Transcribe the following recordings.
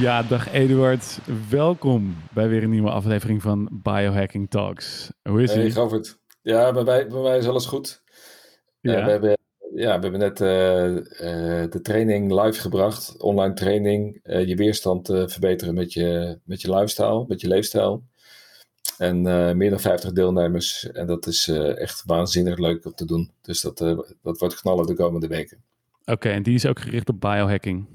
Ja, dag Eduard. Welkom bij weer een nieuwe aflevering van Biohacking Talks. Hoe is Hey, ie? Govert. Ja, bij mij, bij mij is alles goed. Eh, Ja. we, hebben, ja, we hebben net eh, eh, de training live gebracht, online training, je weerstand verbeteren met je, met je lifestyle, met je leefstijl. En meer dan 50 deelnemers. En dat is echt waanzinnig leuk om te doen. Dus dat, dat wordt knallen de komende weken. Oké, en die is ook gericht op biohacking.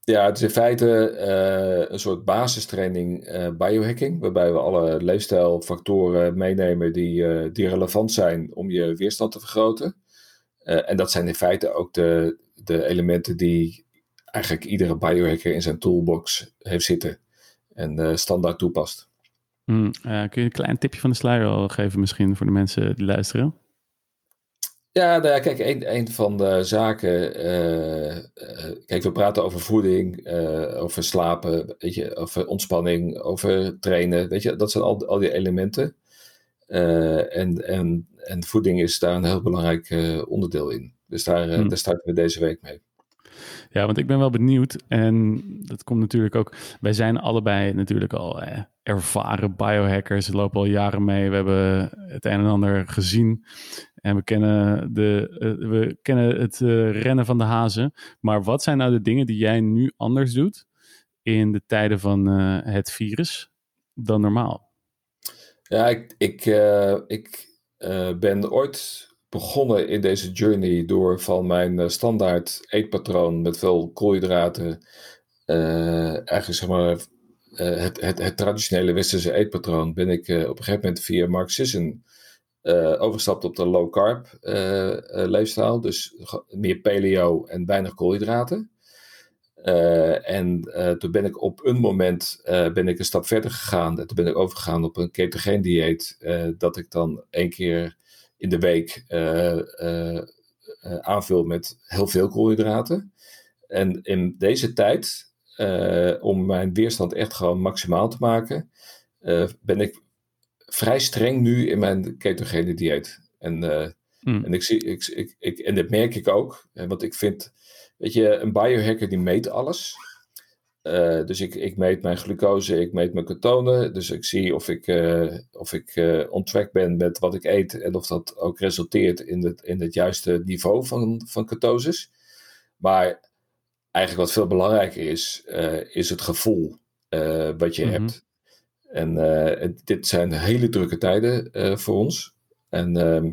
Ja, het is in feite eh, een soort basistraining eh, biohacking, waarbij we alle leefstijlfactoren meenemen die, eh, die relevant zijn om je weerstand te vergroten. En dat zijn in feite ook de, de elementen die eigenlijk iedere biohacker in zijn toolbox heeft zitten en standaard toepast. Hm, eh, kun je een klein tipje van de sluier al geven misschien voor de mensen die luisteren? Ja, nou ja, kijk, een, een van de zaken. eh, eh, kijk, we praten over voeding, eh, over slapen, weet je, over ontspanning, over trainen. Weet je, dat zijn al, al die elementen. En, en, en voeding is daar een heel belangrijk onderdeel in. Dus daar, Hmm. daar starten we deze week mee. Ja, want ik ben wel benieuwd. En dat komt natuurlijk ook. Wij zijn allebei natuurlijk al eh, ervaren biohackers. We lopen al jaren mee. We hebben het een en ander gezien. En we kennen, de, eh, we kennen het eh, rennen van de hazen. Maar wat zijn nou de dingen die jij nu anders doet in de tijden van eh, het virus dan normaal? Ja, ik, ik, ik ben ooit begonnen in deze journey door van mijn standaard eetpatroon met veel koolhydraten, eigenlijk zeg maar het, het, het traditionele westerse eetpatroon, ben ik op een gegeven moment via Mark Eh, overgestapt op de low carb eh, eh, leefstijl. Dus meer paleo en weinig koolhydraten. En toen ben ik op een moment ben ik een stap verder gegaan. En toen ben ik overgegaan op een ketogeen dieet. dat ik dan één keer in de week aanvul met heel veel koolhydraten. En in deze tijd, om mijn weerstand echt gewoon maximaal te maken, ben ik vrij streng nu in mijn ketogene dieet. En Hm. en, ik zie, ik, ik, ik, en dat merk ik ook, want ik vind, weet je, een biohacker die meet alles. Eh, dus ik, ik meet mijn glucose, ik meet mijn ketonen. Dus ik zie of ik, eh, of ik on track ben met wat ik eet en of dat ook resulteert in het, in het juiste niveau van, van ketoses. Maar eigenlijk wat veel belangrijker is, is het gevoel wat je Mhm. hebt. En eh, het- dit zijn hele drukke tijden eh, voor ons. En ehm,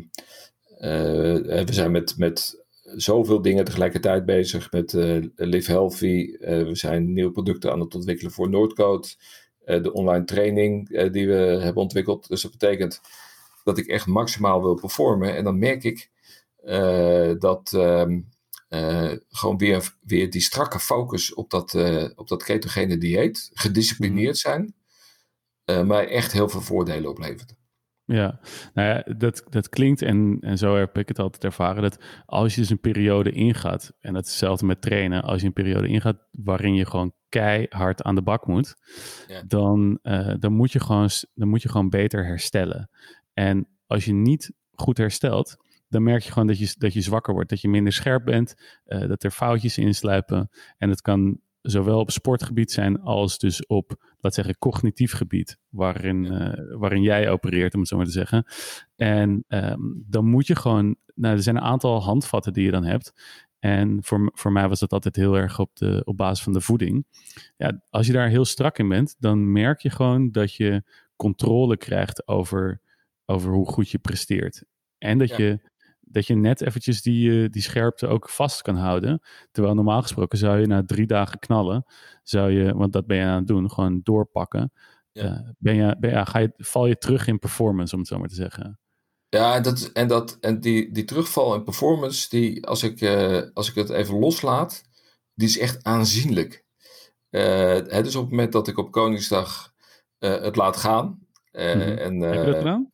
eh, we zijn met, met zoveel dingen tegelijkertijd bezig. Met Live Healthy. We zijn nieuwe producten aan het ontwikkelen voor Noordcode. Eh, de online training die we hebben ontwikkeld. Dus dat betekent dat ik echt maximaal wil performen. En dan merk ik dat ehm, eh, gewoon weer, weer die strakke focus op dat, op dat ketogene dieet. Gedisciplineerd zijn. Eh, mij echt heel veel voordelen oplevert. Ja, nou ja, dat, dat klinkt en, en zo heb ik het altijd ervaren, dat als je dus een periode ingaat, en dat is hetzelfde met trainen, als je een periode ingaat waarin je gewoon keihard aan de bak moet, Ja. dan, eh, dan, moet je gewoon, dan moet je gewoon beter herstellen. En als je niet goed herstelt, dan merk je gewoon dat je, dat je zwakker wordt, dat je minder scherp bent, eh, dat er foutjes insluipen. En het kan zowel op sportgebied zijn als dus op, laat zeggen, cognitief gebied, waarin, eh, waarin jij opereert, om het zo maar te zeggen. En ehm, dan moet je gewoon, nou, er zijn een aantal handvatten die je dan hebt. En voor, voor mij was dat altijd heel erg op, de, op basis van de voeding. Ja, als je daar heel strak in bent, dan merk je gewoon dat je controle krijgt over, over hoe goed je presteert. En dat, Ja. je, dat je net eventjes die, eh, die scherpte ook vast kan houden. Terwijl normaal gesproken zou je na drie dagen knallen, zou je, want dat ben je aan het doen, gewoon doorpakken. Ja. Eh, ben je, ben, ja, ga je, val je terug in performance, om het zo maar te zeggen. Ja, en, dat, en, dat, en die, die terugval in performance, die, als, ik, eh, als ik het even loslaat, die is echt aanzienlijk. Eh, hè, dus op het moment dat ik op Koningsdag het laat gaan. Mhm. en, Heb je dat gedaan?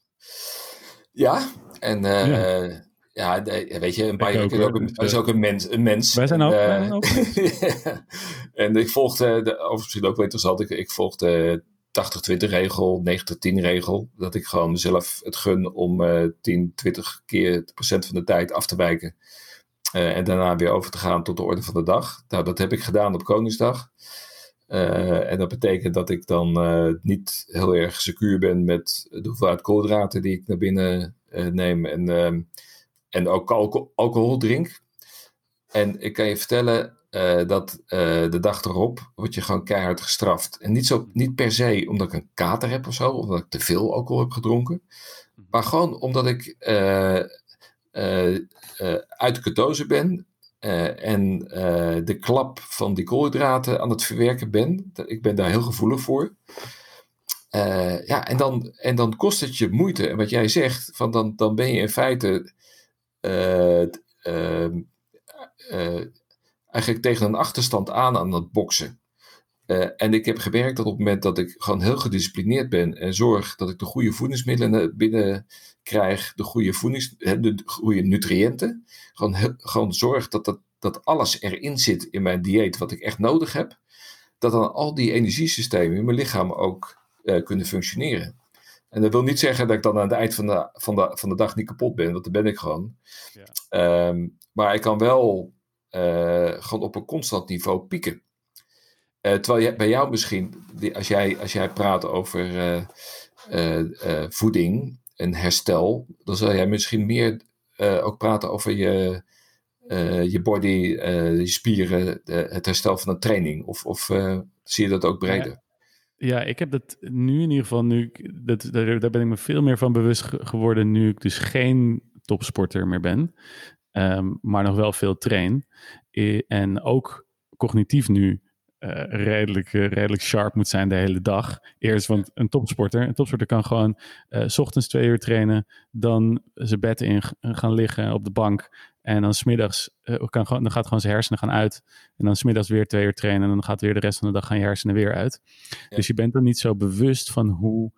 Ja, en eh, Ja. Ja. weet je, een ook, is hoor. ook een, is eh, ook een mens. Een mens. Wij zijn En, ook- eh, wij zijn ook Ja. en ik volgde, de, overigens misschien ook wel interessant, ik, ik volgde 80-20 regel, 90-10 regel. Dat ik gewoon mezelf het gun om eh 10, 20 keer procent van de tijd af te wijken. Eh, en daarna weer over te gaan tot de orde van de dag. Nou, dat heb ik gedaan op Koningsdag. en dat betekent dat ik dan niet heel erg secuur ben met de hoeveelheid koolhydraten die ik naar binnen neem. En, ehm, en ook alcohol, alcohol drink. En ik kan je vertellen dat de dag erop word je gewoon keihard gestraft. En niet, zo, niet per se omdat ik een kater heb of zo, of omdat ik te veel alcohol heb gedronken. Maar gewoon omdat ik uh, uit de ketose ben en de klap van die koolhydraten aan het verwerken ben. Ik ben daar heel gevoelig voor. ja, en dan, en dan kost het je moeite. En wat jij zegt, van dan, dan ben je in feite eigenlijk tegen een achterstand aan aan het boksen. Uh, en ik heb gemerkt dat op het moment dat ik gewoon heel gedisciplineerd ben en zorg dat ik de goede voedingsmiddelen binnen krijg, de goede, voedings, de goede nutriënten, gewoon, gewoon zorg dat, dat, dat alles erin zit in mijn dieet wat ik echt nodig heb, dat dan al die energiesystemen in mijn lichaam ook kunnen functioneren. En dat wil niet zeggen dat ik dan aan het eind van de, van de, van de dag niet kapot ben, want dan ben ik gewoon. Ja. Um, maar ik kan wel uh, gewoon op een constant niveau pieken. Uh, terwijl je, bij jou misschien, als jij, als jij praat over uh, uh, voeding en herstel, dan zal jij misschien meer ook praten over je, je body, je spieren, het herstel van een training. Of, of zie je dat ook breder? Ja. Ja. ik heb dat nu in ieder geval, nu, dat, daar, ben ik me veel meer van bewust geworden nu ik dus geen topsporter meer ben, um, maar nog wel veel train. En ook cognitief nu uh, redelijk, uh, redelijk sharp moet zijn de hele dag. Eerst, want een topsporter, een topsporter kan gewoon uh, s ochtends twee uur trainen, dan zijn bed in gaan liggen op de bank. En dan smiddags, kan gewoon, dan gaat gewoon zijn hersenen gaan uit. En dan smiddags weer twee uur trainen. En dan gaat weer de rest van de dag gaan je hersenen weer uit. Dus je bent dan niet zo bewust van hoe,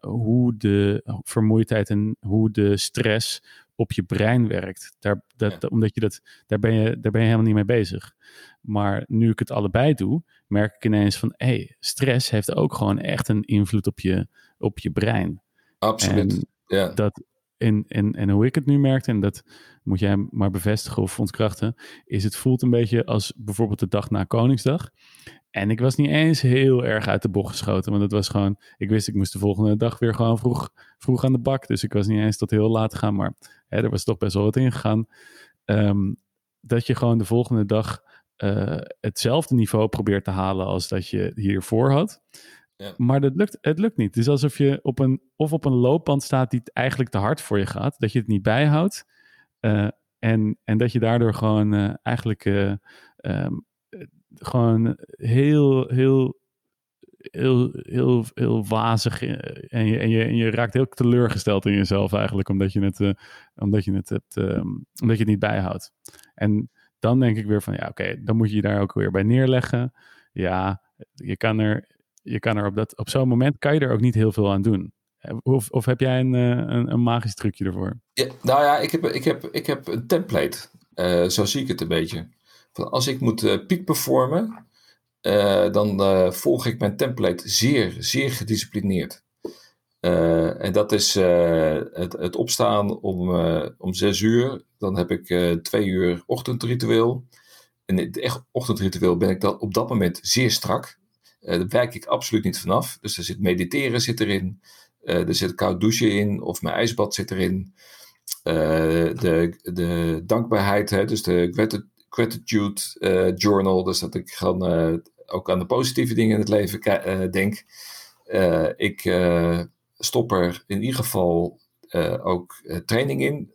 hoe de vermoeidheid en hoe de stress op je brein werkt. Daar, dat, Omdat je dat, daar, ben je, daar ben je helemaal niet mee bezig. Maar nu ik het allebei doe, merk ik ineens van... hé, hey, stress heeft ook gewoon echt een invloed op je, op je brein. Absoluut, ja. Dat, en, en, en hoe ik het nu merkte, en dat moet jij maar bevestigen of ontkrachten... is het voelt een beetje als bijvoorbeeld de dag na Koningsdag... En ik was niet eens heel erg uit de bocht geschoten. Want het was gewoon. Ik wist, ik moest de volgende dag weer gewoon vroeg, vroeg aan de bak. Dus ik was niet eens tot heel laat gaan. Maar hè, er was toch best wel wat ingegaan. Um, dat je gewoon de volgende dag uh, hetzelfde niveau probeert te halen als dat je hiervoor had. Ja. Maar dat lukt, het lukt niet. Het is alsof je op een, of op een loopband staat die eigenlijk te hard voor je gaat. Dat je het niet bijhoudt. Uh, en, en dat je daardoor gewoon uh, eigenlijk um, gewoon heel, heel, heel, heel, heel wazig. En je, en, je, en je raakt heel teleurgesteld in jezelf eigenlijk, omdat je het, uh, omdat je het, um, omdat je het niet bijhoudt. En dan denk ik weer van, ja, oké, dan moet je je daar ook weer bij neerleggen. Ja, je kan er, je kan er op, dat, op zo'n moment kan je er ook niet heel veel aan doen. Of, of heb jij een, een, een magisch trucje ervoor? Ja, nou ja, ik heb, ik heb, ik heb een template. Zo zie ik het een beetje als ik moet uh, performen, uh, dan uh, volg ik mijn template zeer, zeer gedisciplineerd. en dat is het, het, opstaan om, om zes uur. Dan heb ik twee uur ochtendritueel. En het echt ochtendritueel ben ik dan op dat moment zeer strak. daar wijk ik absoluut niet vanaf. Dus er zit mediteren zit erin. er zit koud douchen in. Of mijn ijsbad zit erin. de, de dankbaarheid, hè, dus de gratitude uh, journal. Dus dat ik gewoon uh, ook aan de positieve dingen in het leven uh, denk. ik stop er in ieder geval ook training in.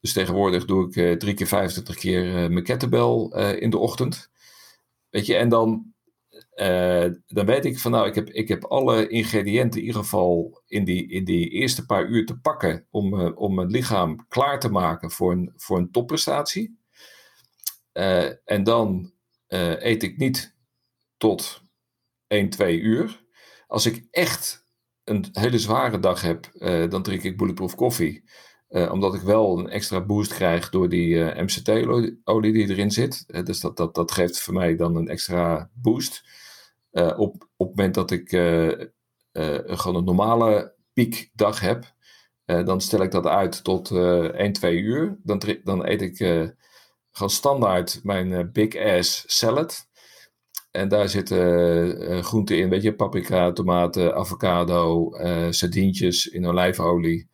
Dus tegenwoordig doe ik drie keer 25 keer mijn kettlebell in de ochtend. Weet je, en dan, dan weet ik van nou, ik heb, ik heb alle ingrediënten in ieder geval in die, in die eerste paar uur te pakken om, om mijn lichaam klaar te maken voor een, voor een topprestatie. Uh, en dan uh, eet ik niet tot 1, 2 uur. Als ik echt een hele zware dag heb, uh, dan drink ik bulletproof koffie. omdat ik wel een extra boost krijg door die MCT-olie die erin zit. dus dat, dat, dat geeft voor mij dan een extra boost. op, op het moment dat ik gewoon een normale piekdag heb, dan stel ik dat uit tot 1, 2 uur. Dan, dan eet ik gewoon standaard mijn uh, Big Ass salad. En daar zitten groenten in, weet je, paprika, tomaten, avocado, sardientjes in olijfolie,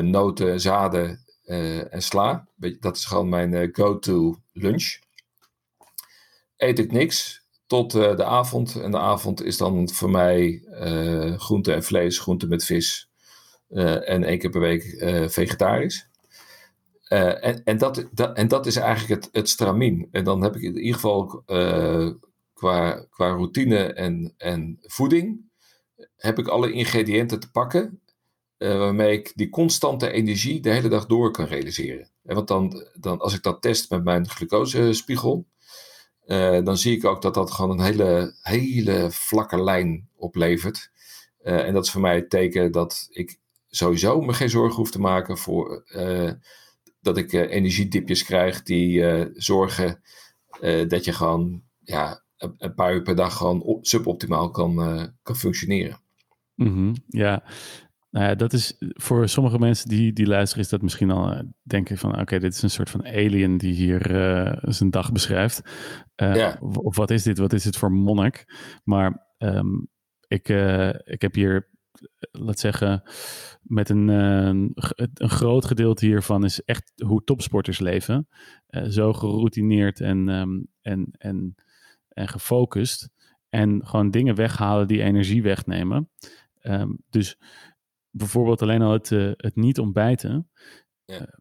noten, zaden en sla. Dat is gewoon mijn go-to lunch. Eet ik niks, tot de avond. En de avond is dan voor mij uh, groente en vlees, groente met vis. En één keer per week vegetarisch. En, en, dat, en dat is eigenlijk het, het stramien. En dan heb ik in ieder geval qua, qua routine en, en voeding... heb ik alle ingrediënten te pakken... waarmee ik die constante energie de hele dag door kan realiseren. En want dan, dan, als ik dat test met mijn glucosespiegel dan zie ik ook dat dat gewoon een hele, hele vlakke lijn oplevert. En dat is voor mij het teken dat ik sowieso me geen zorgen hoef te maken voor dat ik energiedipjes krijg die zorgen dat je gewoon ja, een, paar uur per dag gewoon suboptimaal kan, kan functioneren. Mm -hmm, ja, nou ja, dat is voor sommige mensen die, die luisteren, is dat misschien al uh, denken van oké, dit is een soort van alien die hier uh, zijn dag beschrijft. Uh, Of wat is dit? Wat is dit voor monnik? Maar um, ik, ik heb hier, laat zeggen, met een, een groot gedeelte hiervan is echt hoe topsporters leven. zo geroutineerd en, um, en, en, en gefocust. En gewoon dingen weghalen die energie wegnemen. Um, dus bijvoorbeeld alleen al het, uh, het niet ontbijten. Ja.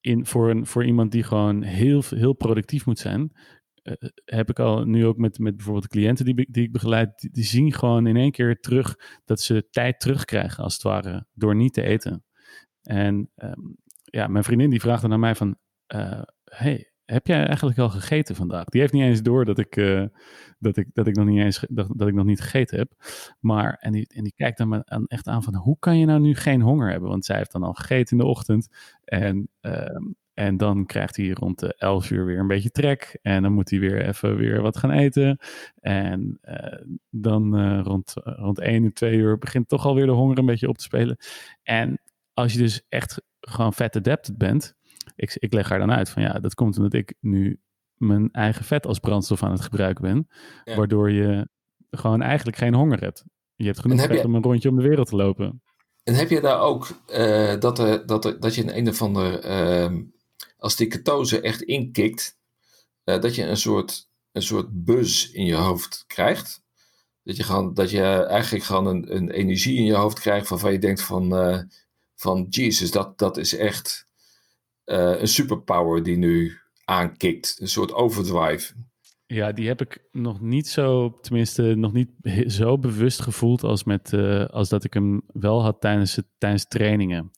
In, voor, een, voor iemand die gewoon heel, heel productief moet zijn, heb ik al nu ook met, met bijvoorbeeld de cliënten die, die ik begeleid, die, die, zien gewoon in één keer terug dat ze tijd terugkrijgen, als het ware, door niet te eten. En um, ja, mijn vriendin die vraagt dan aan mij van, hey, heb jij eigenlijk al gegeten vandaag? Die heeft niet eens door dat ik, uh, dat ik, dat ik nog niet eens dat, dat ik nog niet gegeten heb. Maar, en die, en die kijkt dan aan, echt aan van hoe kan je nou nu geen honger hebben? Want zij heeft dan al gegeten in de ochtend. En, uh, en dan krijgt hij rond de 11 uur weer een beetje trek. En dan moet hij weer even weer wat gaan eten. En uh, dan rond, rond 1 en 2 uur begint toch alweer de honger een beetje op te spelen. En als je dus echt gewoon vet adapted bent, ik, ik leg haar dan uit van ja, dat komt omdat ik nu mijn eigen vet als brandstof aan het gebruiken ben. Waardoor je gewoon eigenlijk geen honger hebt. Je hebt genoeg vet om een rondje om de wereld te lopen. En heb je daar ook uh, dat, er, dat, er, dat je een, een of ander, uh, als die ketose echt inkikt, uh, dat je een soort, een soort buzz in je hoofd krijgt? Dat je, gewoon, dat je eigenlijk gewoon een, een energie in je hoofd krijgt waarvan je denkt van, uh, van Jesus, dat, dat is echt uh, een superpower die nu aankikt. Een soort overdrive. Ja, die heb ik nog niet zo, tenminste nog niet zo bewust gevoeld als, met, als dat ik hem wel had tijdens, tijdens trainingen.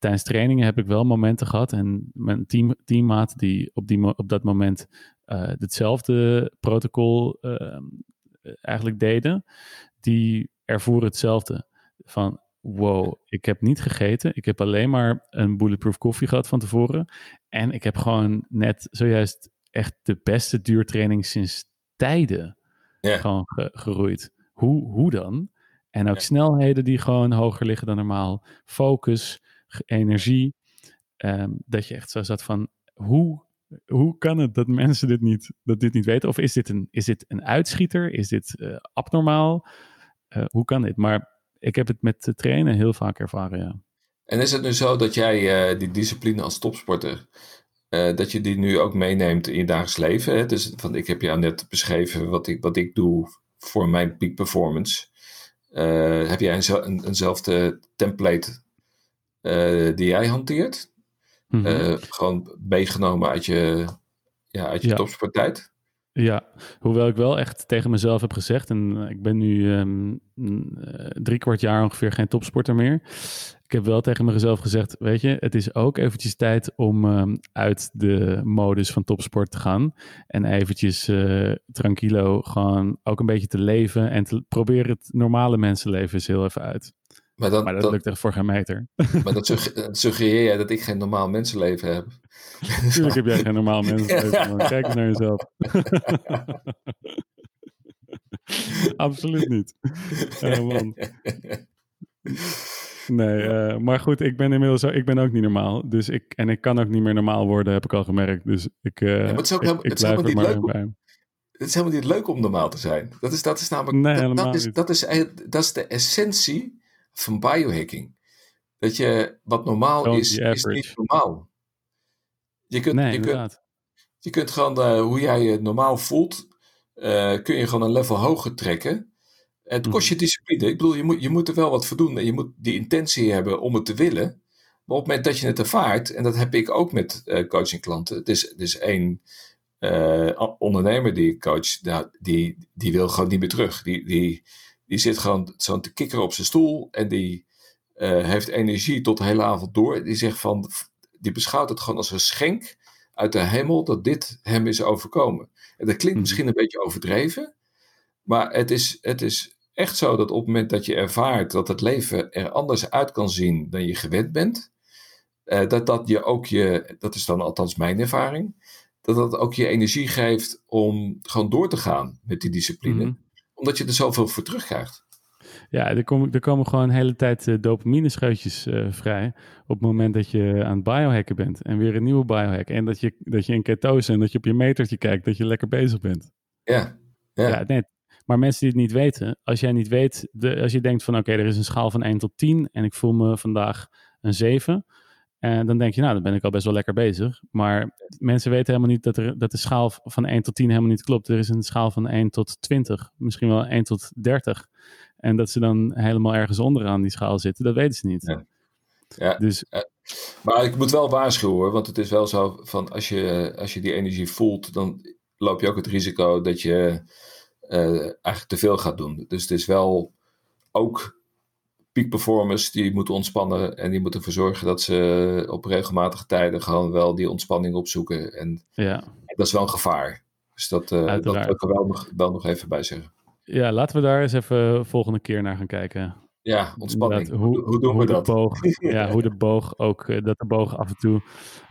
Tijdens trainingen heb ik wel momenten gehad en mijn team, teammaat die op, die, op dat moment uh, hetzelfde protocol uh, eigenlijk deden, die ervoeren hetzelfde. Van wow, ik heb niet gegeten. Ik heb alleen maar een bulletproof koffie gehad van tevoren. En ik heb gewoon net zojuist echt de beste duurtraining sinds tijden gewoon geroeid. Hoe, hoe dan? En ook snelheden die gewoon hoger liggen dan normaal. Focus, energie. Um, dat je echt zo zat van, hoe, hoe kan het dat mensen dit niet, dat dit niet weten? Of is dit een, is dit een uitschieter? Is dit uh, abnormaal? Uh, hoe kan dit? Maar ik heb het met trainen heel vaak ervaren, ja. En is het nu zo dat jij uh, die discipline als topsporter, dat je die nu ook meeneemt in je dagelijks leven? Hè? Dus, want ik heb jou net beschreven wat ik, wat ik doe voor mijn peak performance. Heb jij een, een, eenzelfde template die jij hanteert? Mm -hmm. gewoon meegenomen uit je, ja, uit je ja. topsporttijd? Ja, hoewel ik wel echt tegen mezelf heb gezegd, en ik ben nu um, drie kwart jaar ongeveer geen topsporter meer. Ik heb wel tegen mezelf gezegd, weet je, het is ook eventjes tijd om um, uit de modus van topsport te gaan. En eventjes uh, tranquilo gewoon ook een beetje te leven en te proberen het normale mensenleven eens heel even uit. Maar, dan, maar dat, dat, lukt echt voor geen meter. Maar dat suggereer jij dat ik geen normaal mensenleven heb? Natuurlijk heb jij geen normaal mensenleven. Kijk eens naar jezelf. Absoluut niet. Uh, man. Nee, uh, maar goed, ik ben inmiddels ik ben ook niet normaal. Dus ik, en ik kan ook niet meer normaal worden, heb ik al gemerkt. Dus ik, uh, ja, het is ook, ik, ik het is maar leuk. Bij. het is helemaal niet leuk om normaal te zijn. Dat is, dat is namelijk, Nee, dat, helemaal dat, is, niet. dat, is, dat is de essentie van biohacking. Dat je, wat normaal Don't is, is niet normaal. Je kunt, Nee, je kunt, je kunt gewoon, eh, hoe jij je normaal voelt, eh, kun je gewoon een level hoger trekken. Het kost Mhm. je discipline. Ik bedoel, je moet, je moet er wel wat voor doen. En je moet die intentie hebben om het te willen. Maar op het moment dat je het ervaart, en dat heb ik ook met coachingklanten. Het is, het is één ondernemer die ik coach, nou, die, die wil gewoon niet meer terug. Die, die, die zit gewoon zo te kikkeren op zijn stoel en die eh, heeft energie tot de hele avond door. Die zegt van, die beschouwt het gewoon als een schenk uit de hemel dat dit hem is overkomen. En dat klinkt Mhm. misschien een beetje overdreven, maar het is, het is echt zo dat op het moment dat je ervaart dat het leven er anders uit kan zien dan je gewend bent, eh, dat dat je ook je, dat is dan althans mijn ervaring, dat dat ook je energie geeft om gewoon door te gaan met die discipline, Mhm. Omdat je er zoveel voor terugkrijgt. Ja, er komen, er komen gewoon een hele tijd eh, dopamine-scheutjes eh, vrij. Op het moment dat je aan het biohacken bent. En weer een nieuwe biohack. En dat je, dat je in ketose en dat je op je metertje kijkt. Dat je lekker bezig bent. Ja, ja. Ja, nee. Maar mensen die het niet weten. Als jij niet weet. De, als je denkt van oké, er is een schaal van 1 tot 10. En ik voel me vandaag een 7. En dan denk je, nou, dan ben ik al best wel lekker bezig. Maar mensen weten helemaal niet dat, er, dat de schaal van 1 tot 10 helemaal niet klopt. Er is een schaal van 1 tot 20. Misschien wel 1 tot 30. En dat ze dan helemaal ergens onderaan die schaal zitten, dat weten ze niet. Ja. Ja. Dus Maar ik moet wel waarschuwen hoor, want het is wel zo van als je, als je die energie voelt, dan loop je ook het risico dat je eh, eigenlijk te veel gaat doen. Dus het is wel ook peak performers die moeten ontspannen en die moeten ervoor zorgen dat ze op regelmatige tijden gewoon wel die ontspanning opzoeken. En ja. dat is wel een gevaar. Dus dat, eh, dat wil ik er wel nog, wel nog even bij zeggen. ja, laten we daar eens even volgende keer naar gaan kijken. Ja, ontspanning. Hoe, hoe doen we dat? Boog, ja, hoe de boog ook, eh, dat de boog af en toe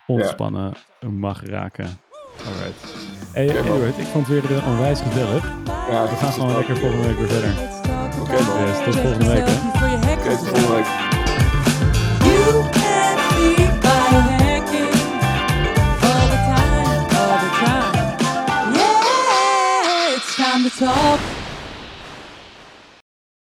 ontspannen mag raken. Alright. Hey. Edward, ik vond het weer onwijs gezellig. Ja, We gaan gewoon lekker volgende week weer verder. Oké. Yes, tot volgende week. Hè. guys have like. All the time, all the time. Yeah, it's time to talk.